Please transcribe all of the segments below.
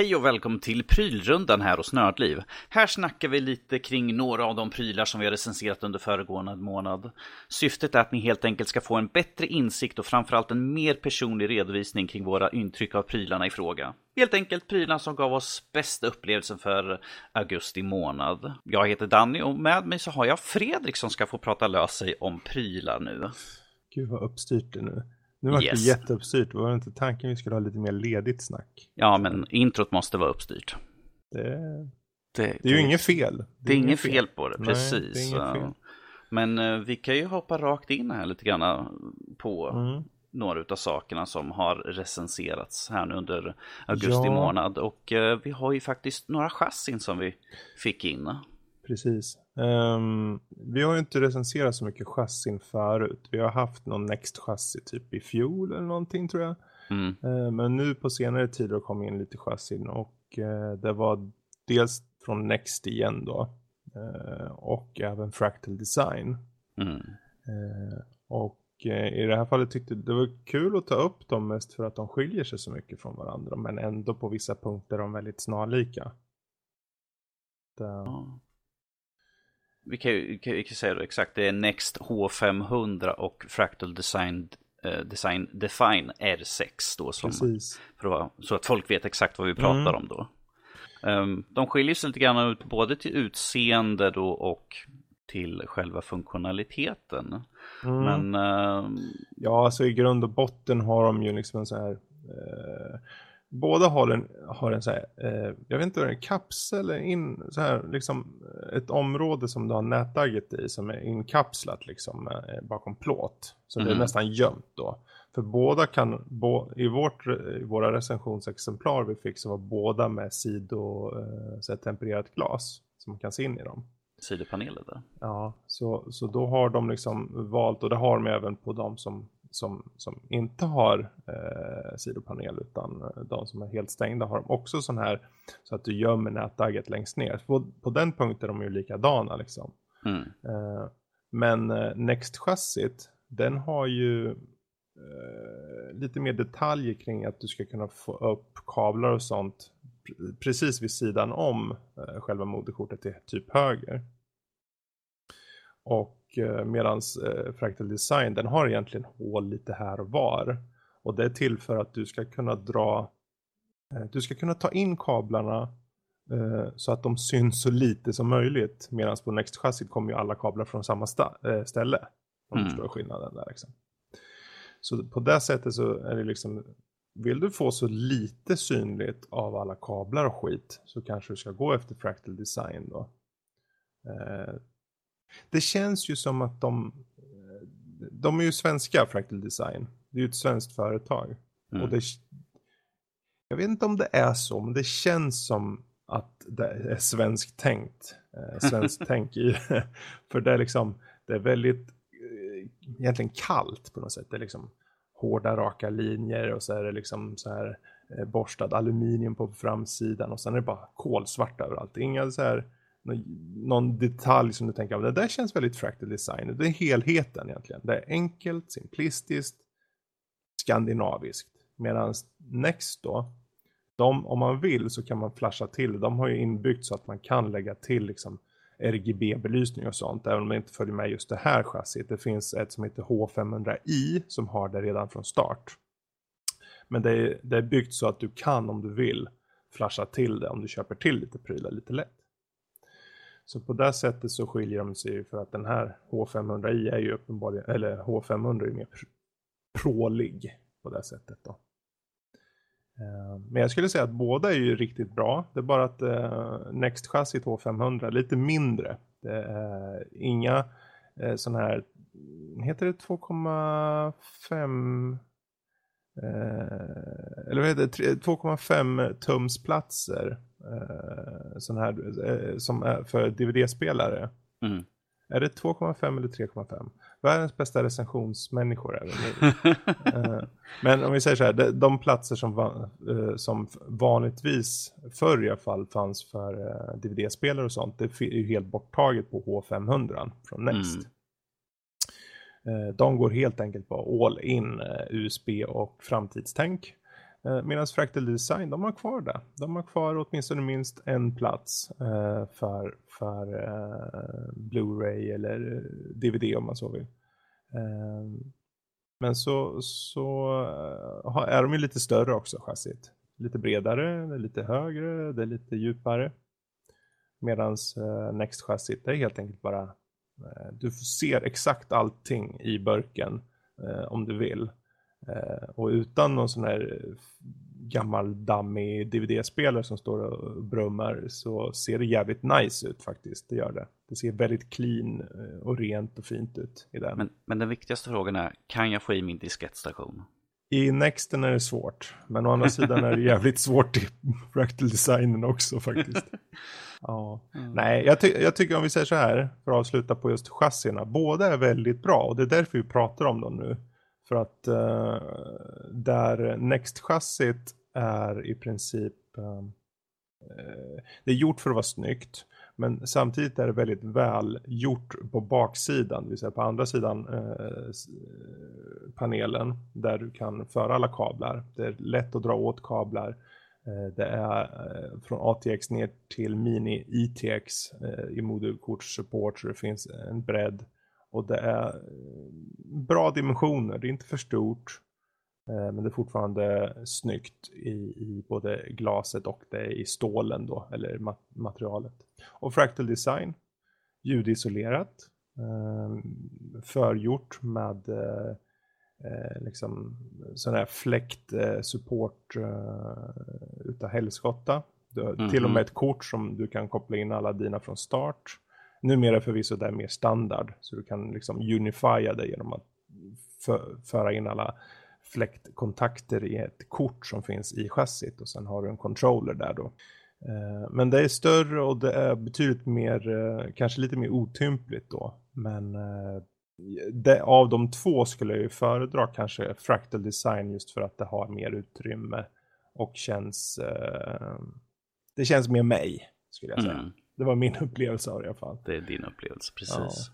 Hej och välkommen till Prylrundan här hos Nördliv. Här snackar vi lite kring några av de prylar som vi har recenserat under föregående månad. Syftet är att ni helt enkelt ska få en bättre insikt och framförallt en mer personlig redovisning kring våra intryck av prylarna i fråga. Helt enkelt prylarna som gav oss bästa upplevelsen för augusti månad. Jag heter Danny och med mig så har jag Fredrik som ska få prata lös sig om prylar nu. Gud vad uppstyrt det nu. Nu var yes. det jätteuppstyrt. Var det inte tanken vi skulle ha lite mer ledigt snack? Ja, men introt måste vara uppstyrt. Det, det, det, det är ju inget fel. Det, det är inget fel. fel på det, precis. Nej. Men uh, vi kan ju hoppa rakt in här lite grann på mm. några av sakerna som har recenserats här nu under augusti ja. månad. Och uh, vi har ju faktiskt några chassin som vi fick in. Precis. Um, vi har ju inte recenserat så mycket chassin förut. Vi har haft någon Next chassi typ i fjol eller någonting tror jag. Mm. Uh, men nu på senare tid har det kommit in lite chassin och uh, det var dels från Next igen då. Uh, och även Fractal Design. Mm. och i det här fallet tyckte det var kul att ta upp dem mest för att de skiljer sig så mycket från varandra. Men ändå på vissa punkter är de väldigt snarlika. Det... Vi kan ju vi kan säga det exakt, det är Next H500 och Fractal Design, eh, Design Define R6 då. Som, Precis. För att, så att folk vet exakt vad vi pratar mm. om då. Um, de skiljer sig lite grann ut både till utseende då och till själva funktionaliteten. Mm. Men... Uh... Ja, alltså i grund och botten har de ju liksom en så här... Uh, båda har en, har en så här, eh, jag vet inte en kapsel, in, så här, liksom ett område som du har nätagget i som är inkapslat liksom eh, bakom plåt. Så mm. det är mm. nästan gömt då. För båda kan, bo, i, vårt, i våra recensionsexemplar vi fick så var båda med sido, eh, så här, tempererat glas som man kan se in i dem. Sidopaneler där. Ja, så, så då har de liksom valt, och det har de även på de som som, som inte har eh, sidopanel utan eh, de som är helt stängda har de också sån här så att du gömmer nätdagget längst ner. På, på den punkten är de ju likadana liksom. Mm. Eh, men eh, Next-chassit den har ju eh, lite mer detaljer kring att du ska kunna få upp kablar och sånt precis vid sidan om själva moderkortet till typ höger. Och eh, medans eh, Fractal Design den har egentligen hål lite här och var. Och det är till för att du ska kunna dra eh, du ska kunna ta in kablarna eh, så att de syns så lite som möjligt. Medan på Next chassit kommer ju alla kablar från samma eh, ställe. Om mm. du förstår skillnaden där liksom. Så på det sättet så är det liksom vill du få så lite synligt av alla kablar och skit så kanske du ska gå efter Fractal Design då. Eh, det känns ju som att de, de är ju svenska Fractal Design. Det är ju ett svenskt företag. Mm. Och det, jag vet inte om det är så, men det känns som att det är svenskt tänkt. Eh, svenskt tänk i För det är liksom, det är väldigt eh, egentligen kallt på något sätt. Det är liksom hårda raka linjer och så är det liksom så här eh, borstad aluminium på framsidan och sen är det bara kolsvart överallt. Inga så här någon detalj som du tänker, det där känns väldigt fractal design. Det är helheten egentligen. Det är enkelt, simplistiskt, skandinaviskt. Medan Next då, de, om man vill så kan man flasha till. De har ju inbyggt så att man kan lägga till liksom RGB-belysning och sånt. Även om det inte följer med just det här chassit. Det finns ett som heter H500i som har det redan från start. Men det är, det är byggt så att du kan om du vill flasha till det om du köper till lite prylar lite lätt. Så på det sättet så skiljer de sig ju för att den här H500i är ju uppenbarligen, eller H500 är ju mer prålig på det sättet då. Eh, men jag skulle säga att båda är ju riktigt bra. Det är bara att eh, Next chassit H500 är lite mindre. Det är inga eh, sån här, heter det 2,5 eh, eller vad heter det, 2,5 tumsplatser eh, sån här, eh, som är för DVD-spelare. Mm. Är det 2,5 eller 3,5? Världens bästa recensionsmänniskor är det eh, Men om vi säger så här, de, de platser som, va, som vanligtvis förr i alla fall fanns för DVD-spelare och sånt, det är ju helt borttaget på H500 från Next. Mm. De går helt enkelt på all in USB och framtidstänk. Eh, Medan Fractal Design, de har kvar det. De har kvar åtminstone minst en plats eh, för, för eh, Blu-ray eller eh, DVD om man så vill. Eh, men så, så eh, är de ju lite större också, chassit. Lite bredare, lite högre, det är lite djupare. Medan eh, Next-chassit är helt enkelt bara, eh, du ser exakt allting i burken om du vill. Eh, och utan någon sån här gammal dammig DVD-spelare som står och brummar så ser det jävligt nice ut faktiskt. Det gör det. Det ser väldigt clean eh, och rent och fint ut i den. Men, men den viktigaste frågan är, kan jag få i min diskettstation? I Nexten är det svårt, men å andra sidan är det jävligt svårt i Fractal Designen också faktiskt. Ja. Mm. Nej, jag, ty jag, tycker om vi säger så här, för att avsluta på just chassierna, båda är väldigt bra och det är därför vi pratar om dem nu. För att uh, där Next-chassit är i princip, uh, det är gjort för att vara snyggt. Men samtidigt är det väldigt väl gjort på baksidan, det vill säga på andra sidan eh, panelen där du kan föra alla kablar. Det är lätt att dra åt kablar. Det är från ATX ner till mini ITX i modulkortssupport, så det finns en bredd. Och det är eh, bra dimensioner, det är inte för stort. Eh, men det är fortfarande snyggt i, i både glaset och det i stålen då, eller materialet. Och Fractal Design, ljudisolerat, eh, förgjort med liksom sån här fläktsupport utav helskotta. Mm -hmm. Till och med ett kort som du kan koppla in alla dina från start. Numera förvisso det är mer standard, så du kan liksom unifiera det genom att för, föra in alla fläktkontakter i ett kort som finns i chassit och sen har du en controller där då. Eh, men det är större och det är betydligt mer, eh, kanske lite mer otympligt då. Men eh, det, av de två skulle jag ju föredra kanske Fractal Design just för att det har mer utrymme och känns, det känns mer mig skulle jag säga. Mm. Det var min upplevelse av det i alla fall. Det är din upplevelse, precis.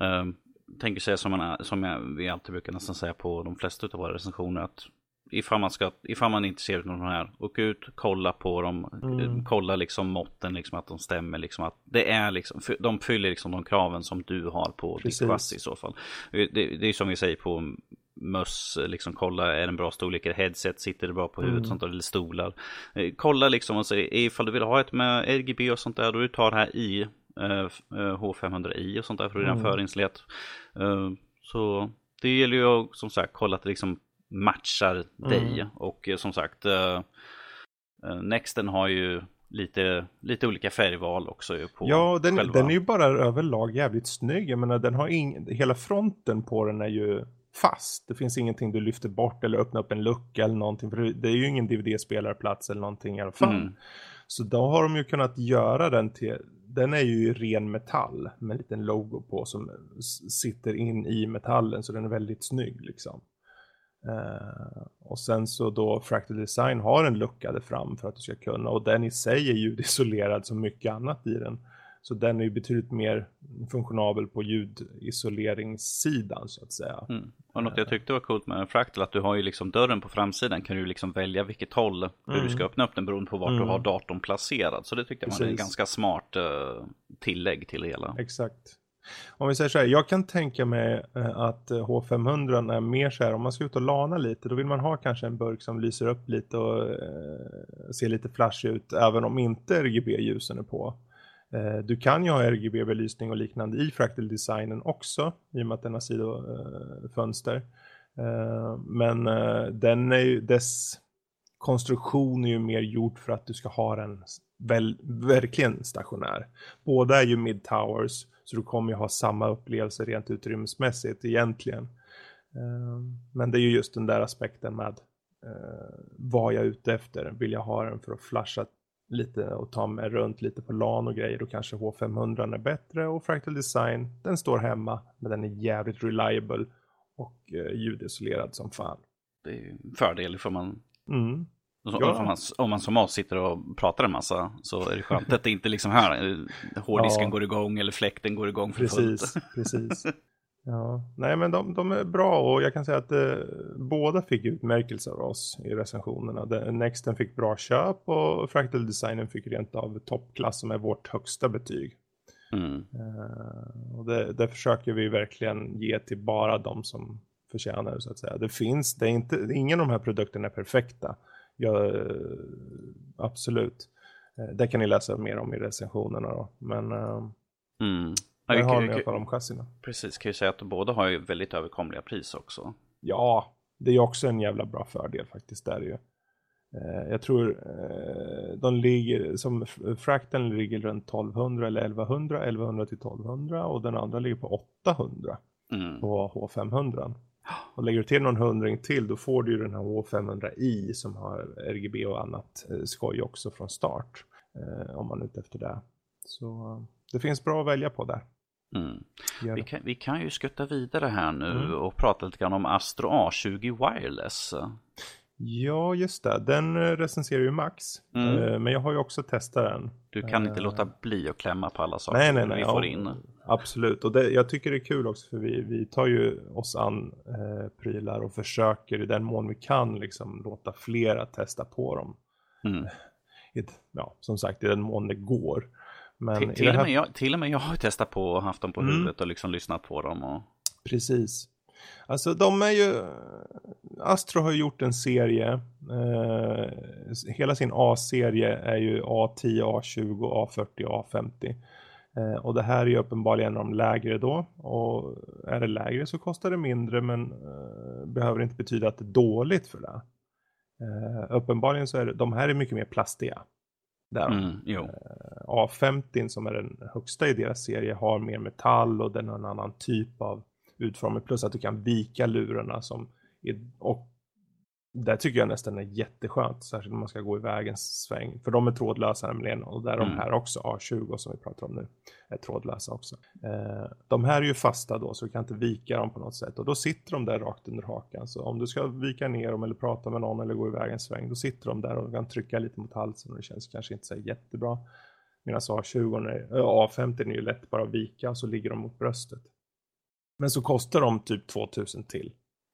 Ja. Um, tänker säga som, man, som jag, vi alltid brukar nästan säga på de flesta av våra recensioner att ifall man, ska, ifall man är intresserad av de här, åk ut, kolla på dem, mm. kolla liksom måtten, liksom att de stämmer, liksom att det är liksom, de fyller liksom de kraven som du har på Precis. ditt chassi i så fall. Det, det är som vi säger på möss, liksom kolla är det en bra storlek, är headset, sitter det bra på huvudet, mm. sånt där, eller stolar. Eh, kolla liksom och se ifall du vill ha ett med RGB och sånt där, då du tar det här i uh, H500i och sånt där för att mm. redan förinstallerat. Uh, så det gäller ju att som sagt kolla att det liksom matchar mm. dig och som sagt uh, Nexten har ju lite, lite olika färgval också. På ja, den, själva... den är ju bara överlag jävligt snygg. Jag menar, den har ing, hela fronten på den är ju fast. Det finns ingenting du lyfter bort eller öppnar upp en lucka eller någonting. För det är ju ingen DVD-spelarplats eller någonting i alla fall. Mm. Så då har de ju kunnat göra den till, den är ju ren metall med en liten logo på som sitter in i metallen så den är väldigt snygg liksom. Uh, och sen så då Fractal Design har en lucka där fram för att du ska kunna och den i sig är ljudisolerad som mycket annat i den. Så den är ju betydligt mer funktionabel på ljudisoleringssidan så att säga. Mm. Och något jag tyckte var coolt med en Fractal att du har ju liksom dörren på framsidan kan du liksom välja vilket håll hur mm. du ska öppna upp den beroende på vart mm. du har datorn placerad. Så det tyckte jag var en ganska smart uh, tillägg till det hela. Exakt. Om vi säger så här, jag kan tänka mig uh, att H500 är mer så här, om man ska ut och lana lite, då vill man ha kanske en burk som lyser upp lite och uh, ser lite flash ut, även om inte RGB-ljusen är på. Eh, du kan ju ha RGB-belysning och liknande i Fractal Designen också, i och med att den har sidofönster. Eh, men eh, den är ju, dess konstruktion är ju mer gjord för att du ska ha den väl, verkligen stationär. Båda är ju mid-towers, så du kommer ju ha samma upplevelse rent utrymmesmässigt egentligen. Men det är ju just den där aspekten med vad jag är ute efter. Vill jag ha den för att flasha lite och ta mig runt lite på LAN och grejer då kanske H500 är bättre och Fractal Design den står hemma men den är jävligt reliable och eh, ljudisolerad som fan. Det är en fördel för man mm. Ja. Om, man, om man som oss sitter och pratar en massa så är det skönt att det inte liksom här hårddisken ja. går igång eller fläkten går igång för precis, fullt. Precis, Ja, nej men de, de är bra och jag kan säga att eh, båda fick utmärkelser av oss i recensionerna. Den, Nexten fick bra köp och Fractal Designen fick rent av toppklass som är vårt högsta betyg. Mm. Eh, och det, det, försöker vi verkligen ge till bara de som förtjänar det så att säga. Det finns, det är inte, ingen av de här produkterna är perfekta. Ja, absolut. Eh, det kan ni läsa mer om i recensionerna då. Men eh, mm. Där har ni alla om chassina. Precis, kan ju säga att båda har ju väldigt överkomliga pris också. Ja, det är också en jävla bra fördel faktiskt. Där ju. Eh, jag tror de ligger, som Fractal ligger runt 1200 eller 1100, 1100 till 1200 och den andra ligger på 800 mm. på H500. Och lägger du till någon hundring till då får du ju den här H500i som har RGB och annat eh, skoj också från start. Eh, om man är ute efter det. Så det finns bra att välja på där. Mm. Vi, kan, vi kan ju skutta vidare här nu mm. och prata lite grann om Astro A20 Wireless. Ja, just det. Den eh, recenserar ju Max. Mm. Eh, men jag har ju också testat den. Du kan inte låta bli att klämma på alla saker nej, nej, nej, vi får in. Absolut, och det, jag tycker det är kul också för vi, vi tar ju oss an eh, prylar och försöker i den mån vi kan liksom låta flera testa på dem. Mm. ja, som sagt, i den mån det går. Men till, här... och med jag, till och med jag har testat på och haft dem på mm. huvudet och liksom lyssnat på dem. Och... Precis. Alltså de är ju, Astro har gjort en serie, eh, hela sin A-serie är ju A10, A20, A40, A50. Eh, och det här är ju uppenbarligen de lägre då. Och är det lägre så kostar det mindre men eh, behöver inte betyda att det är dåligt för det. Eh, uppenbarligen så är det, de här är mycket mer plastiga. Där. Mm, eh, A50 som är den högsta i deras serie har mer metall och den har en annan typ av utformning. Plus att du kan vika lurarna som och det tycker jag nästan är jätteskönt, särskilt om man ska gå iväg en sväng. För de är trådlösa nämligen och där mm. de här också, A20 som vi pratar om nu, är trådlösa också. Eh, de här är ju fasta då så du kan inte vika dem på något sätt och då sitter de där rakt under hakan. Så om du ska vika ner dem eller prata med någon eller gå iväg en sväng, då sitter de där och kan trycka lite mot halsen och det känns kanske inte så jättebra. Medan A20, är, A50 är ju lätt bara att vika och så ligger de mot bröstet. Men så kostar de typ 2000 till.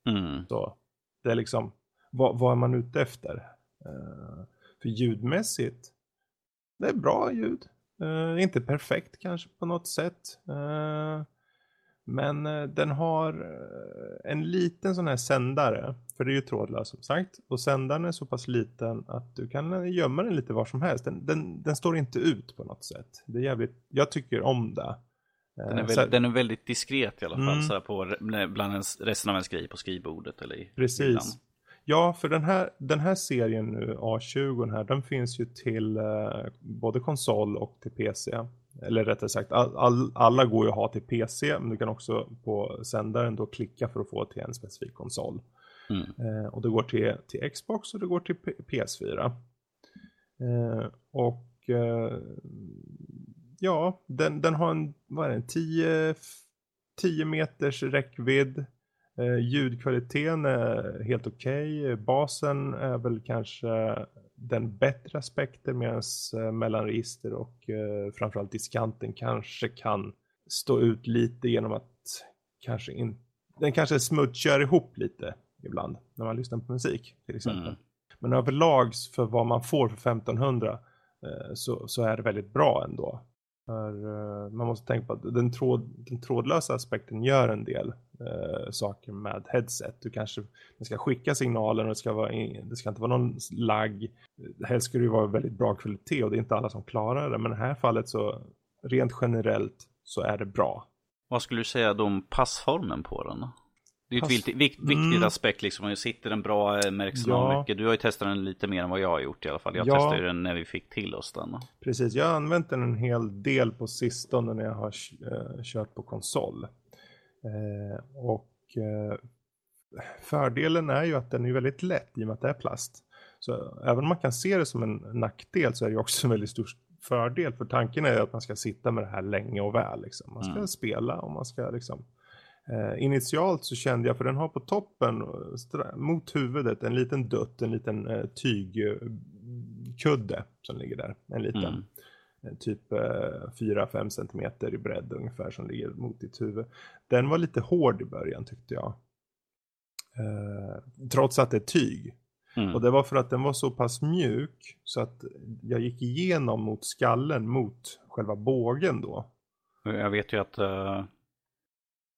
Mm. Så det är liksom, vad, vad är man ute efter? Uh, för ljudmässigt, det är bra ljud. Uh, inte perfekt kanske på något sätt. Uh, men den har en liten sån här sändare. För det är ju trådlös som sagt. Och sändaren är så pass liten att du kan gömma den lite var som helst. Den, den, den står inte ut på något sätt. Det är jävligt, jag tycker om det. Den är, väldigt, den är väldigt diskret i alla fall, mm. så på, bland ens, resten av ens grejer på skrivbordet eller i Precis. Hyllan. Ja, för den här, den här serien nu, A20 här, den finns ju till eh, både konsol och till PC. Eller rättare sagt, all, all, alla går ju att ha till PC, men du kan också på sändaren då klicka för att få till en specifik konsol. Mm. Eh, och det går till, till Xbox och det går till P PS4. Eh, och eh, ja, den, den har en, vad är det, 10, 10 meters räckvidd. Eh, ljudkvaliteten är helt okej. Okay. Basen är väl kanske den bättre aspekten medan eh, mellanregister och eh, framförallt diskanten kanske kan stå ut lite genom att kanske in, den kanske smutskör ihop lite ibland när man lyssnar på musik till exempel. Mm. Men överlag för vad man får för 1500 eh, så, så är det väldigt bra ändå. För, uh, man måste tänka på att den, tråd, den trådlösa aspekten gör en del uh, saker med headset. Du kanske den ska skicka signalen och det ska, vara in, det ska inte vara någon lagg. Helst ska det ju vara väldigt bra kvalitet och det är inte alla som klarar det. Men i det här fallet så rent generellt så är det bra. Vad skulle du säga om passformen på den? Det är ju ett viktigt, viktigt mm. aspekt liksom. Sitter den bra, eh, märks ja. mycket. Du har ju testat den lite mer än vad jag har gjort i alla fall. Jag ja. testade den när vi fick till oss den. Precis, jag har använt den en hel del på sistone när jag har uh, kört på konsol. Uh, och uh, fördelen är ju att den är väldigt lätt i och med att det är plast. Så även om man kan se det som en nackdel så är det också en väldigt stor fördel. För tanken är att man ska sitta med det här länge och väl. Liksom. Man ska mm. spela och man ska liksom Eh, initialt så kände jag, för den har på toppen mot huvudet en liten dutt, en liten eh, tygkudde som ligger där. En liten. Mm. Eh, typ 4-5 cm i bredd ungefär som ligger mot ditt huvud. Den var lite hård i början tyckte jag. trots att det är tyg. Mm. Och det var för att den var så pass mjuk så att jag gick igenom mot skallen mot själva bågen då. Jag vet ju att, uh,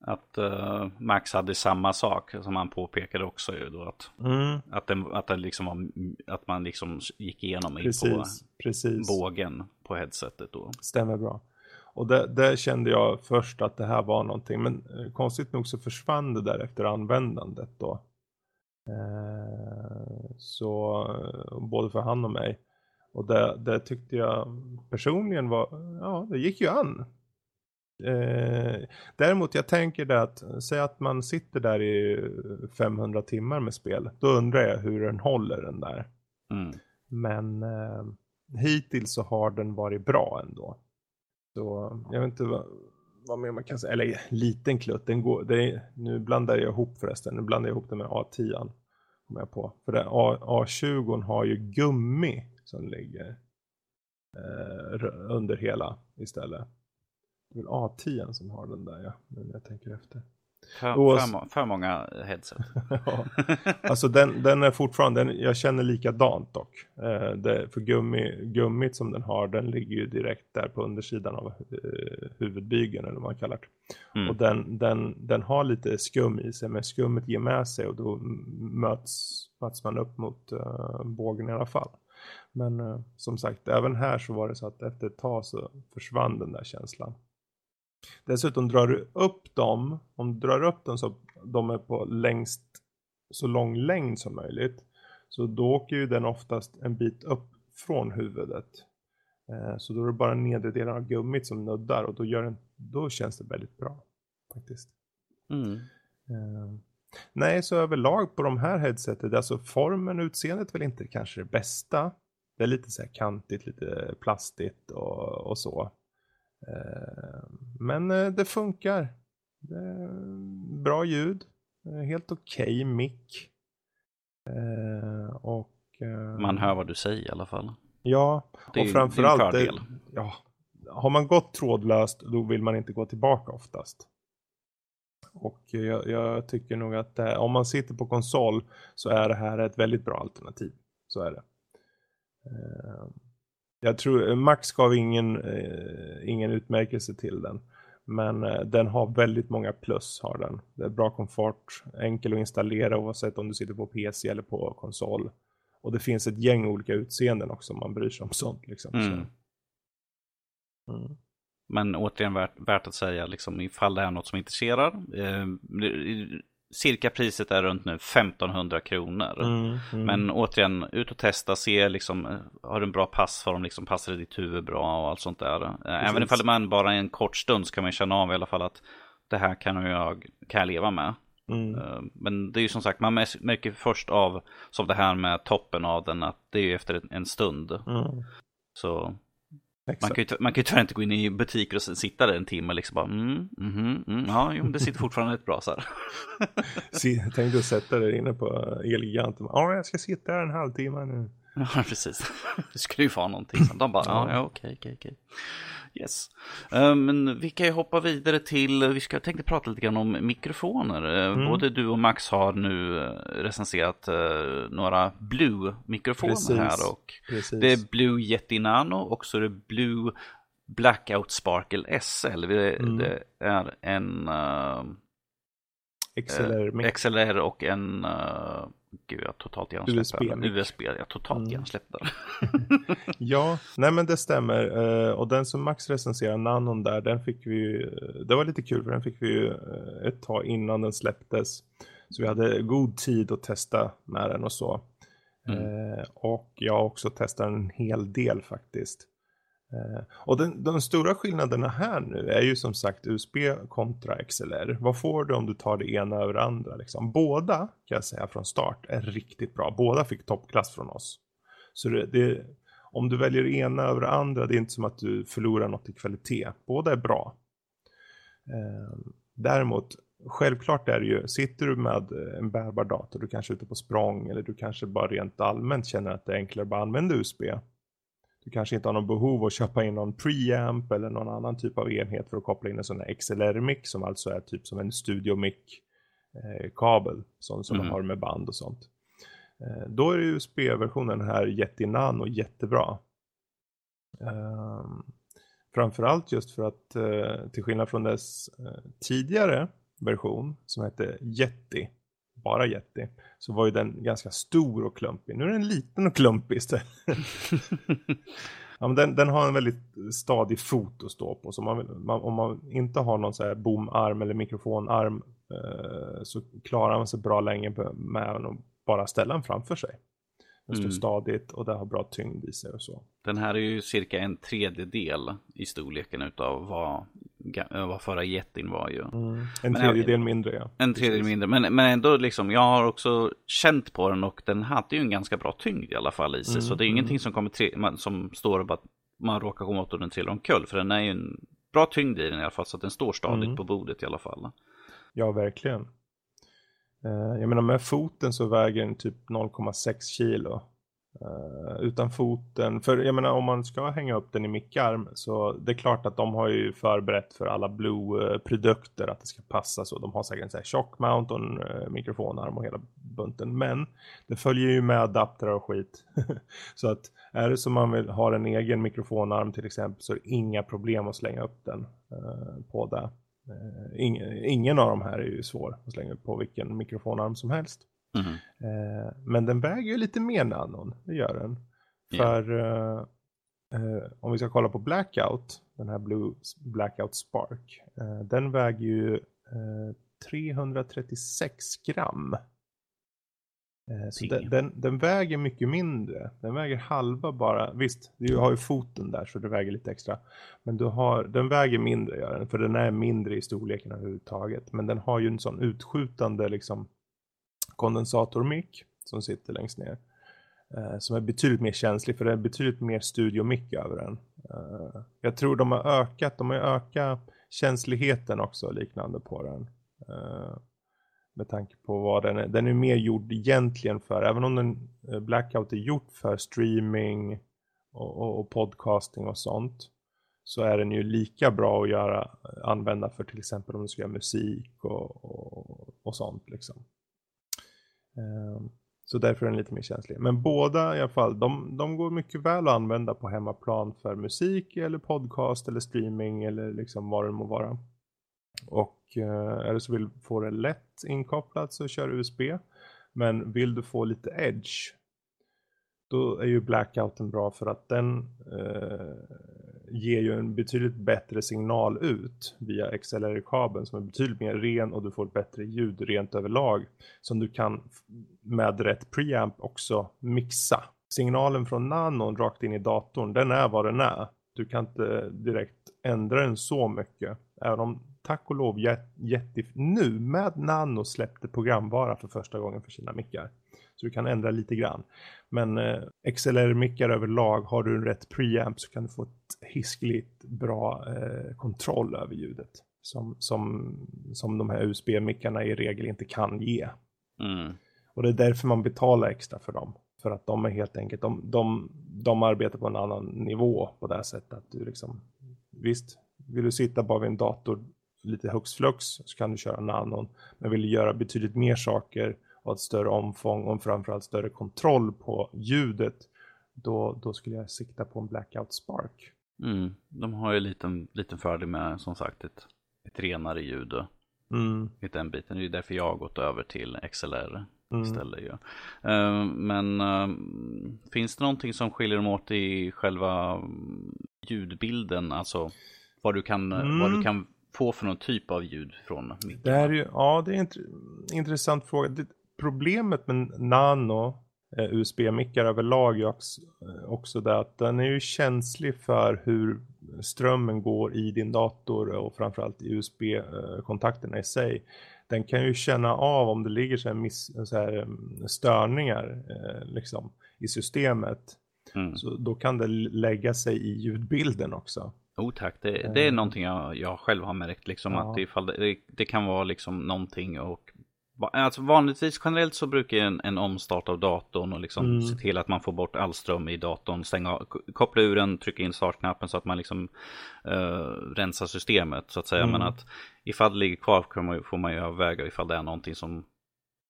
att uh, Max hade samma sak som han påpekade också ju då. Att, mm. att, den, att, den liksom var, att man liksom gick igenom precis, på precis. bågen på headsetet då. Stämmer bra. Och det, det, kände jag först att det här var någonting. Men eh, konstigt nog så försvann det där efter användandet då. Eh, så eh, både för han och mig. Och det, det, tyckte jag personligen var, ja det gick ju an. Eh, däremot jag tänker det att, säg att man sitter där i 500 timmar med spel. Då undrar jag hur den håller den där. Mm. Men eh, hittills så har den varit bra ändå. Så jag vet inte vad, vad mer man kan säga. Eller liten klutt. Den går, är, nu blandar jag ihop förresten. Nu blandar jag ihop det med A10. Kommer jag på. För det, A, A20 har ju gummi som ligger eh, under hela istället. Det är väl A10 som har den där ja. Nu när jag tänker efter. För, för, för många headset. ja. Alltså den, den är fortfarande, den, jag känner likadant dock. Eh, det, för gummi, gummit som den har, den ligger ju direkt där på undersidan av eh, huvudbygeln eller vad man kallar det. Mm. Och den, den, den har lite skum i sig, men skummet ger med sig och då möts, möts man upp mot uh, bågen i alla fall. Men uh, som sagt, även här så var det så att efter ett tag så försvann den där känslan. Dessutom drar du upp dem, om du drar upp dem så de är på längst, så lång längd som möjligt. Så då åker ju den oftast en bit upp från huvudet. Eh, så då är det bara nedre delen av gummit som nuddar och då, gör den, då känns det väldigt bra. Faktiskt. Mm. Eh, nej, så överlag på de här headsetet, alltså formen och utseendet väl inte kanske det bästa. Det är lite så här kantigt, lite plastigt och, och så. Eh, men eh, det funkar. bra ljud. Eh, helt okej okay mick. Och... Man hör vad du säger i alla fall. Ja, det och framförallt. Det, ja, har man gått trådlöst då vill man inte gå tillbaka oftast. Och jag, jag tycker nog att det, om man sitter på konsol så är det här ett väldigt bra alternativ. Så är det. Jag tror Max gav ingen, eh, ingen utmärkelse till den. Men eh, den har väldigt många plus har den. Det är bra komfort, enkel att installera oavsett om du sitter på PC eller på konsol. Och det finns ett gäng olika utseenden också om man bryr sig om sånt. Liksom. Mm. Så. Mm. Men återigen värt, värt, att säga, liksom, ifall det är något som intresserar. Eh, cirka priset är runt nu 1500 kronor. Mm, mm. Men återigen, ut och testa, se liksom, har du en bra passform, liksom, passar det ditt huvud bra och allt sånt där. Eh, Precis. Även ifall man bara en kort stund så kan man känna av i alla fall att det här kan jag, kan jag leva med. Mm. Eh, men det är ju som sagt, man märker först av, som det här med toppen av den, att det är ju efter en stund. Mm. Så man kan, ju, man kan ju tyvärr inte gå in i butiker och sitta där en timme och liksom bara mm, mm, mm, ja, jo, det sitter fortfarande ett bra så här. Tänk dig att sätta dig inne på Elgiganten. Ja, jag ska sitta här en halvtimme nu. Ja, precis. Det skulle ju vara någonting. Så de bara, ja, ja okej, okej, okej. Yes. Uh, men vi kan ju hoppa vidare till, vi ska tänkte prata lite grann om mikrofoner. Uh, mm. Både du och Max har nu uh, recenserat några Blue-mikrofoner här. Och Precis. Det är Blue Yeti Nano och så är det Blue Blackout Sparkle SL. Det, mm. det är en XLR, XLR och en Gud, jag totalt hjärnsläpp. USB, USB, jag totalt mm. där. ja, nej men det stämmer. Uh, och den som Max recenserar, Nanon där, den fick vi det var lite kul för den fick vi ju uh, ett tag innan den släpptes. Så vi hade god tid att testa med den och så. Mm. Och jag har också testat en hel del faktiskt. Eh, och den, de stora skillnaderna här nu är ju som sagt USB kontra XLR. Vad får du om du tar det ena över det andra? Liksom? Båda kan jag säga från start är riktigt bra. Båda fick toppklass från oss. Så det, det, om du väljer det ena över det andra, det är inte som att du förlorar något i kvalitet. Båda är bra. Eh, däremot, självklart är det ju, sitter du med en bärbar dator, du kanske är ute på språng eller du kanske bara rent allmänt känner att det är enklare att bara använda USB du kanske inte har någon behov att köpa in någon preamp eller någon annan typ av enhet för att koppla in en sån här XLR-mic som alltså är typ som en studio mic eh, kabel som, mm. man har med band och sånt. Eh, då är USB-versionen här jättenan jättebra. Eh, framförallt just för att eh, till skillnad från dess tidigare version som hette Yeti, bara Yeti, så var ju den ganska stor och klumpig. Nu är den liten och klumpig istället. ja, men den, den, har en väldigt stadig fot att stå på. Så man, man, om man inte har någon så här bomarm eller mikrofonarm eh, så klarar man sig bra länge med att bara ställa den framför sig. Den står mm. stadigt och det har bra tyngd i sig och så. Den här är ju cirka en tredjedel i storleken utav vad, vad förra jättin var ju. Mm. En tredjedel mindre ja. En tredjedel mindre, men, men ändå liksom, jag har också känt på den och den hade ju en ganska bra tyngd i alla fall i sig. Mm. Så det är mm. ingenting som kommer tre, som står och bara man råkar komma åt och den trillar omkull. För den är ju en bra tyngd i den i alla fall så att den står stadigt mm. på bordet i alla fall. Ja, verkligen. Eh, jag menar med foten så väger den typ 0,6 kilo. Eh, utan foten, för jag menar om man ska hänga upp den i mickarm så det är klart att de har ju förberett för alla Blue-produkter att det ska passa så. De har säkert en sån här tjock mount och en eh, mikrofonarm och hela bunten. Men det följer ju med adaptrar och skit. så att är det som man vill ha en egen mikrofonarm till exempel så är det inga problem att slänga upp den på det. Eh, ingen, ingen av de här är ju svår att slänga på vilken mikrofonarm som helst. Mm. men den väger ju lite mer nanon, det gör den. För yeah. eh, om vi ska kolla på Blackout, den här Blue Blackout Spark, eh, den väger ju 336 gram. Eh, så den, den, den, väger mycket mindre. Den väger halva bara. Visst, du har ju foten där så det väger lite extra. Men du har, den väger mindre gör den. För den är mindre i storleken överhuvudtaget. Men den har ju en sån utskjutande liksom kondensatormick som sitter längst ner. Eh, som är betydligt mer känslig för det är betydligt mer studiomick över den. Eh, jag tror de har ökat, de har ökat känsligheten också liknande på den. Eh, med tanke på vad den är. Den är mer gjord egentligen för, även om den eh, Blackout är gjort för streaming och, och, och, podcasting och sånt. Så är den ju lika bra att göra, eh, använda för till exempel om du ska göra musik och, och, och sånt liksom. Um, så därför är den lite mer känslig. Men båda i alla fall, de, de går mycket väl att använda på hemmaplan för musik eller podcast eller streaming eller liksom vad det må vara. Och eh, eller är det så vill få det lätt inkopplat så kör USB. Men vill du få lite edge då är ju blackouten bra för att den eh, ger ju en betydligt bättre signal ut via XLR-kabeln som är betydligt mer ren och du får bättre ljud rent överlag som du kan med rätt preamp också mixa. Signalen från nanon rakt in i datorn, den är vad den är. Du kan inte direkt ändra den så mycket. Även om tack och lov Yeti nu med Nano släppte programvara för första gången för sina mickar. Så du kan ändra lite grann. Men eh, XLR-mickar överlag, har du en rätt preamp så kan du få ett hiskligt bra eh, kontroll över ljudet. Som, som, som de här USB-mickarna i regel inte kan ge. Mm. Och det är därför man betalar extra för dem. För att de är helt enkelt, de, de, de arbetar på en annan nivå på det här sättet. Att du liksom, visst, vill du sitta bara vid en dator lite hux flux så kan du köra nanon. Men vill du göra betydligt mer saker och ett större omfång och framförallt större kontroll på ljudet då, då skulle jag sikta på en Blackout Spark. Mm, de har ju en liten, liten fördel med som sagt ett, ett renare ljud mm. i den biten. Det är därför jag har gått över till XLR mm. istället. Ju. Uh, men uh, finns det någonting som skiljer dem åt i själva ljudbilden? Alltså vad du kan, mm. vad du kan få för någon typ av ljud från micken? Det är ju, ja, det är en intressant fråga. Det, problemet med nano eh, USB-mickar överlag är också, eh, också det att den är ju känslig för hur strömmen går i din dator och framförallt i USB-kontakterna i sig. Den kan ju känna av om det ligger så här, miss, så här mm, störningar eh, liksom, i systemet. Mm. Så då kan det lägga sig i ljudbilden också. Oh tack, det, det är eh. någonting jag, jag själv har märkt liksom ja. att ifall det, det, kan vara liksom någonting och Alltså vanligtvis generellt så brukar en, en omstart av datorn och liksom mm. se till att man får bort all ström i datorn, stänga, koppla ur den, trycka in startknappen så att man liksom uh, rensar systemet så att säga. Mm. Men att ifall det ligger kvar får man ju överväga ifall det är någonting som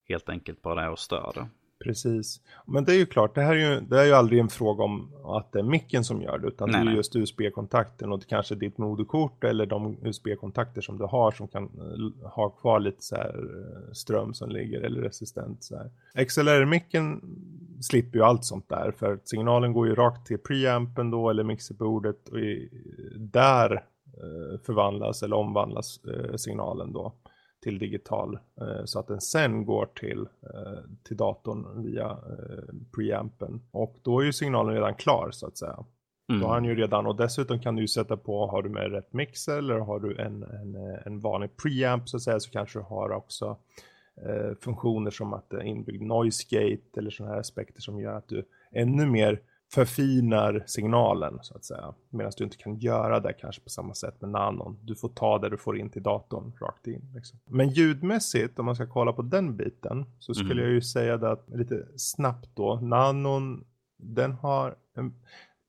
helt enkelt bara är att störa. Precis. Men det är ju klart, det här är ju, det är ju aldrig en fråga om att det är micken som gör det, utan nej, det är just USB-kontakten och det kanske är ditt moderkort eller de USB-kontakter som du har som kan eh, ha kvar lite så här eh, ström som ligger eller resistent så här. XLR-micken slipper ju allt sånt där för signalen går ju rakt till preampen då eller mixerbordet och i, där eh, förvandlas eller omvandlas signalen då till digital eh, så att den sen går till, eh, till datorn via eh, preampen. Och då är ju signalen redan klar så att säga. Mm. Då har han ju redan, och dessutom kan du ju sätta på, har du med rätt mixer eller har du en, en, en vanlig preamp så att säga så kanske du har också eh, funktioner som att det är inbyggd noise gate eller sådana här aspekter som gör att du ännu mer förfinar signalen så att säga. Medan du inte kan göra det kanske på samma sätt med nanon. Du får ta det du får in till datorn rakt in. Liksom. Men ljudmässigt, om man ska kolla på den biten, så skulle mm. jag ju säga det att lite snabbt då, nanon, den har en,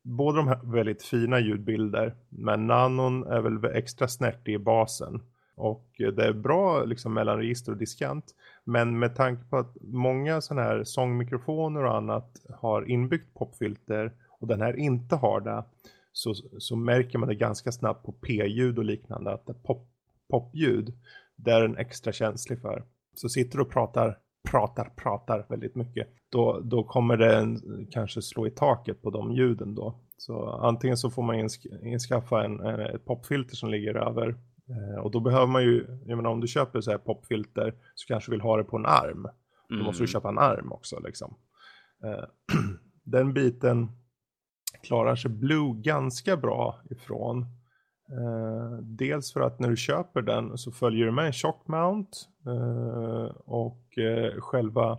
båda de här väldigt fina ljudbilder, men nanon är väl extra snärtig i basen. Och det är bra liksom mellan register och diskant. Men med tanke på att många sådana här sångmikrofoner och annat har inbyggt popfilter och den här inte har det. Så, så märker man det ganska snabbt på p-ljud och liknande att det pop, popljud det är den extra känslig för. Så sitter du och pratar, pratar, pratar väldigt mycket. Då, då kommer det en, kanske slå i taket på de ljuden då. Så antingen så får man inskaffa en, en, ett popfilter som ligger över och då behöver man ju, jag menar om du köper så här popfilter så kanske du vill ha det på en arm. Då måste du mm. köpa en arm också liksom. Eh, den biten klarar sig Blue ganska bra ifrån. Eh, dels för att när du köper den så följer du med en shock mount och själva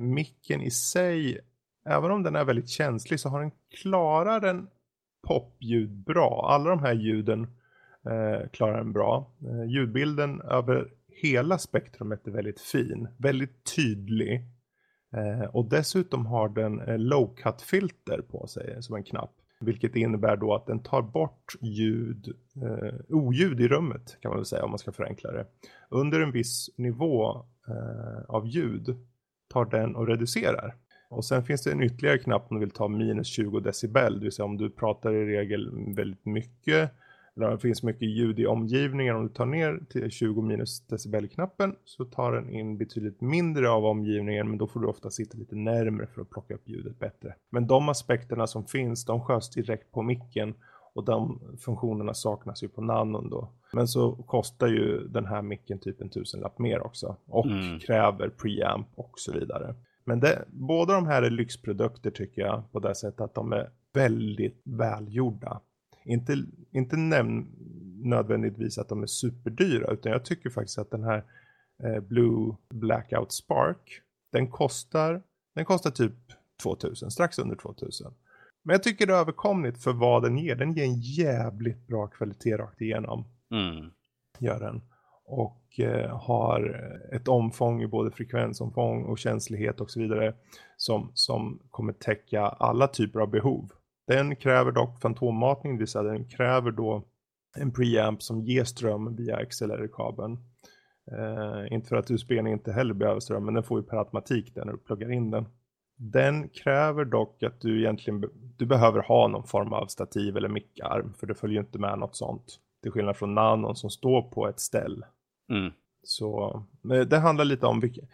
micken i sig, även om den är väldigt känslig så har den klarar den popljud bra. Alla de här ljuden eh, klarar den bra. Eh, ljudbilden över hela spektrumet är väldigt fin, väldigt tydlig. Eh, och dessutom har den eh, low cut filter på sig som en knapp. Vilket innebär då att den tar bort ljud, eh, oljud i rummet kan man väl säga om man ska förenkla det. Under en viss nivå eh, av ljud tar den och reducerar. Och sen finns det en ytterligare knapp om du vill ta minus 20 decibel, det vill säga om du pratar i regel väldigt mycket det finns mycket ljud i omgivningen. Om du tar ner till 20 minus decibel-knappen så tar den in betydligt mindre av omgivningen men då får du ofta sitta lite närmre för att plocka upp ljudet bättre. Men de aspekterna som finns de sköts direkt på micken och de funktionerna saknas ju på nanon då. Men så kostar ju den här micken typ en tusenlapp mer också och mm. kräver preamp och så vidare. Men det, båda de här är lyxprodukter tycker jag på det sättet att de är väldigt välgjorda inte, inte näm nödvändigtvis att de är superdyra utan jag tycker faktiskt att den här eh, Blue Blackout Spark den kostar, den kostar typ 2000, strax under 2000. Men jag tycker det är överkomligt för vad den ger. Den ger en jävligt bra kvalitet rakt igenom. Mm. Gör den. Och eh, har ett omfång i både frekvensomfång och känslighet och så vidare. Som, som kommer täcka alla typer av behov. Den kräver dock fantommatning, det vill säga den kräver då en preamp som ger ström via XLR-kabeln. Eh, inte för att USB inte heller behöver ström, men den får ju per automatik den när du pluggar in den. Den kräver dock att du egentligen du behöver ha någon form av stativ eller mickarm, för det följer inte med något sånt. Till skillnad från nanon som står på ett ställ. Mm. Så det handlar lite om vilken,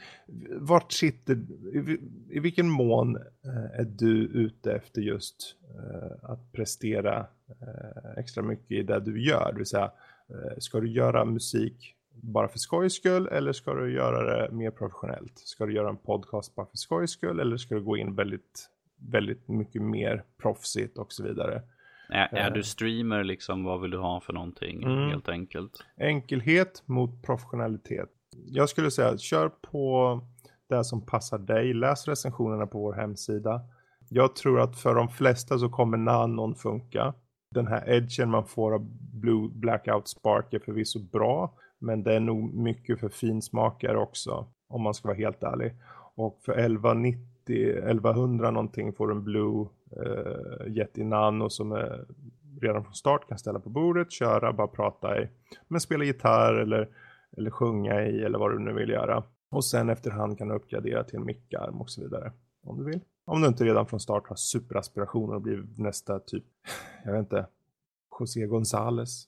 vart sitter, i, i vilken mån eh, är du ute efter just eh, att prestera eh, extra mycket i det du gör. Det vill säga, eh, ska du göra musik bara för skojs skull eller ska du göra det mer professionellt? Ska du göra en podcast bara för skojs skull eller ska du gå in väldigt, väldigt mycket mer proffsigt och så vidare? Är, är du streamer liksom, vad vill du ha för någonting mm. helt enkelt? Enkelhet mot professionalitet. Jag skulle säga, kör på det som passar dig. Läs recensionerna på vår hemsida. Jag tror att för de flesta så kommer nanon funka. Den här edgen man får av Blue Blackout Spark är förvisso bra. Men det är nog mycket för finsmakare också, om man ska vara helt ärlig. Och för 1190, 1100 någonting får du en Blue eh, Yeti Nano som är redan från start kan ställa på bordet, köra, bara prata i. Men spela gitarr eller, eller sjunga i eller vad du nu vill göra. Och sen efterhand kan du uppgradera till en mickarm och så vidare. Om du vill. Om du inte redan från start har superaspirationer och blir nästa typ, jag vet inte, José González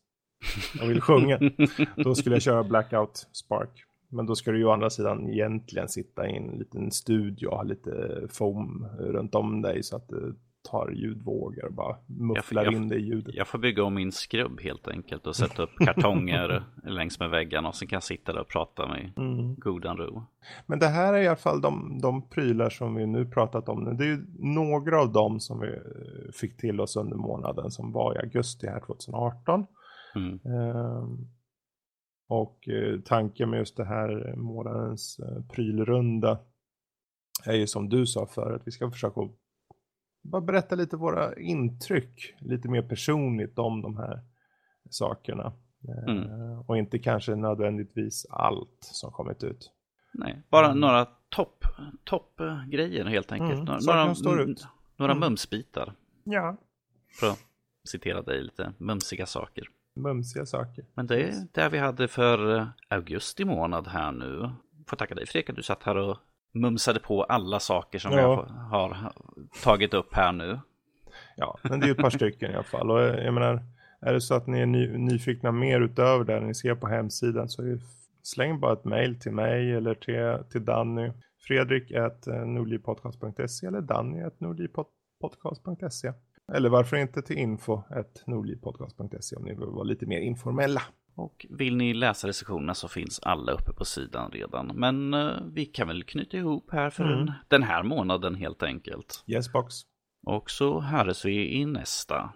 och vill sjunga. då skulle jag köra Blackout Spark. Men då ska du ju å andra sidan egentligen sitta i en liten studio och ha lite foam runt om dig så att det tar ljudvågor och bara mufflar jag, jag, in det i ljudet. Jag får bygga om min skrubb helt enkelt och sätta upp kartonger längs med väggarna och sen kan jag sitta där och prata med mm. godan ro. Men det här är i alla fall de, de prylar som vi nu pratat om. Det är ju några av dem som vi fick till oss under månaden som var i augusti här 2018. Mm. Um, och eh, tanken med just det här månadens eh, prylrunda är ju som du sa för att vi ska försöka bara berätta lite våra intryck, lite mer personligt om de här sakerna. Mm. Eh, och inte kanske nödvändigtvis allt som kommit ut. Nej, bara mm. några topp top grejer helt enkelt. Mm, några några, några mm. mumsbitar. Ja. För att citera dig lite, mumsiga saker. Mumsiga saker. Men det är det vi hade för eh, augusti månad här nu. Får tacka dig Fredrik att du satt här och mumsade på alla saker som ja. vi har, tagit upp här nu. Ja, men det är ett par stycken i alla fall. Och jag menar, är det så att ni är ny, nyfikna mer utöver det ni ser på hemsidan så är släng bara ett mail till mig eller till, till Danny. Fredrik at eh, nordlivpodcast.se eller Danny at nordlivpodcast.se. Eller varför inte till info at nordlivpodcast.se om ni vill vara lite mer informella. Och vill ni läsa recensionerna så finns alla uppe på sidan redan. Men uh, vi kan väl knyta ihop här för mm. den här månaden helt enkelt. Yes box. Och så hörs vi i nästa.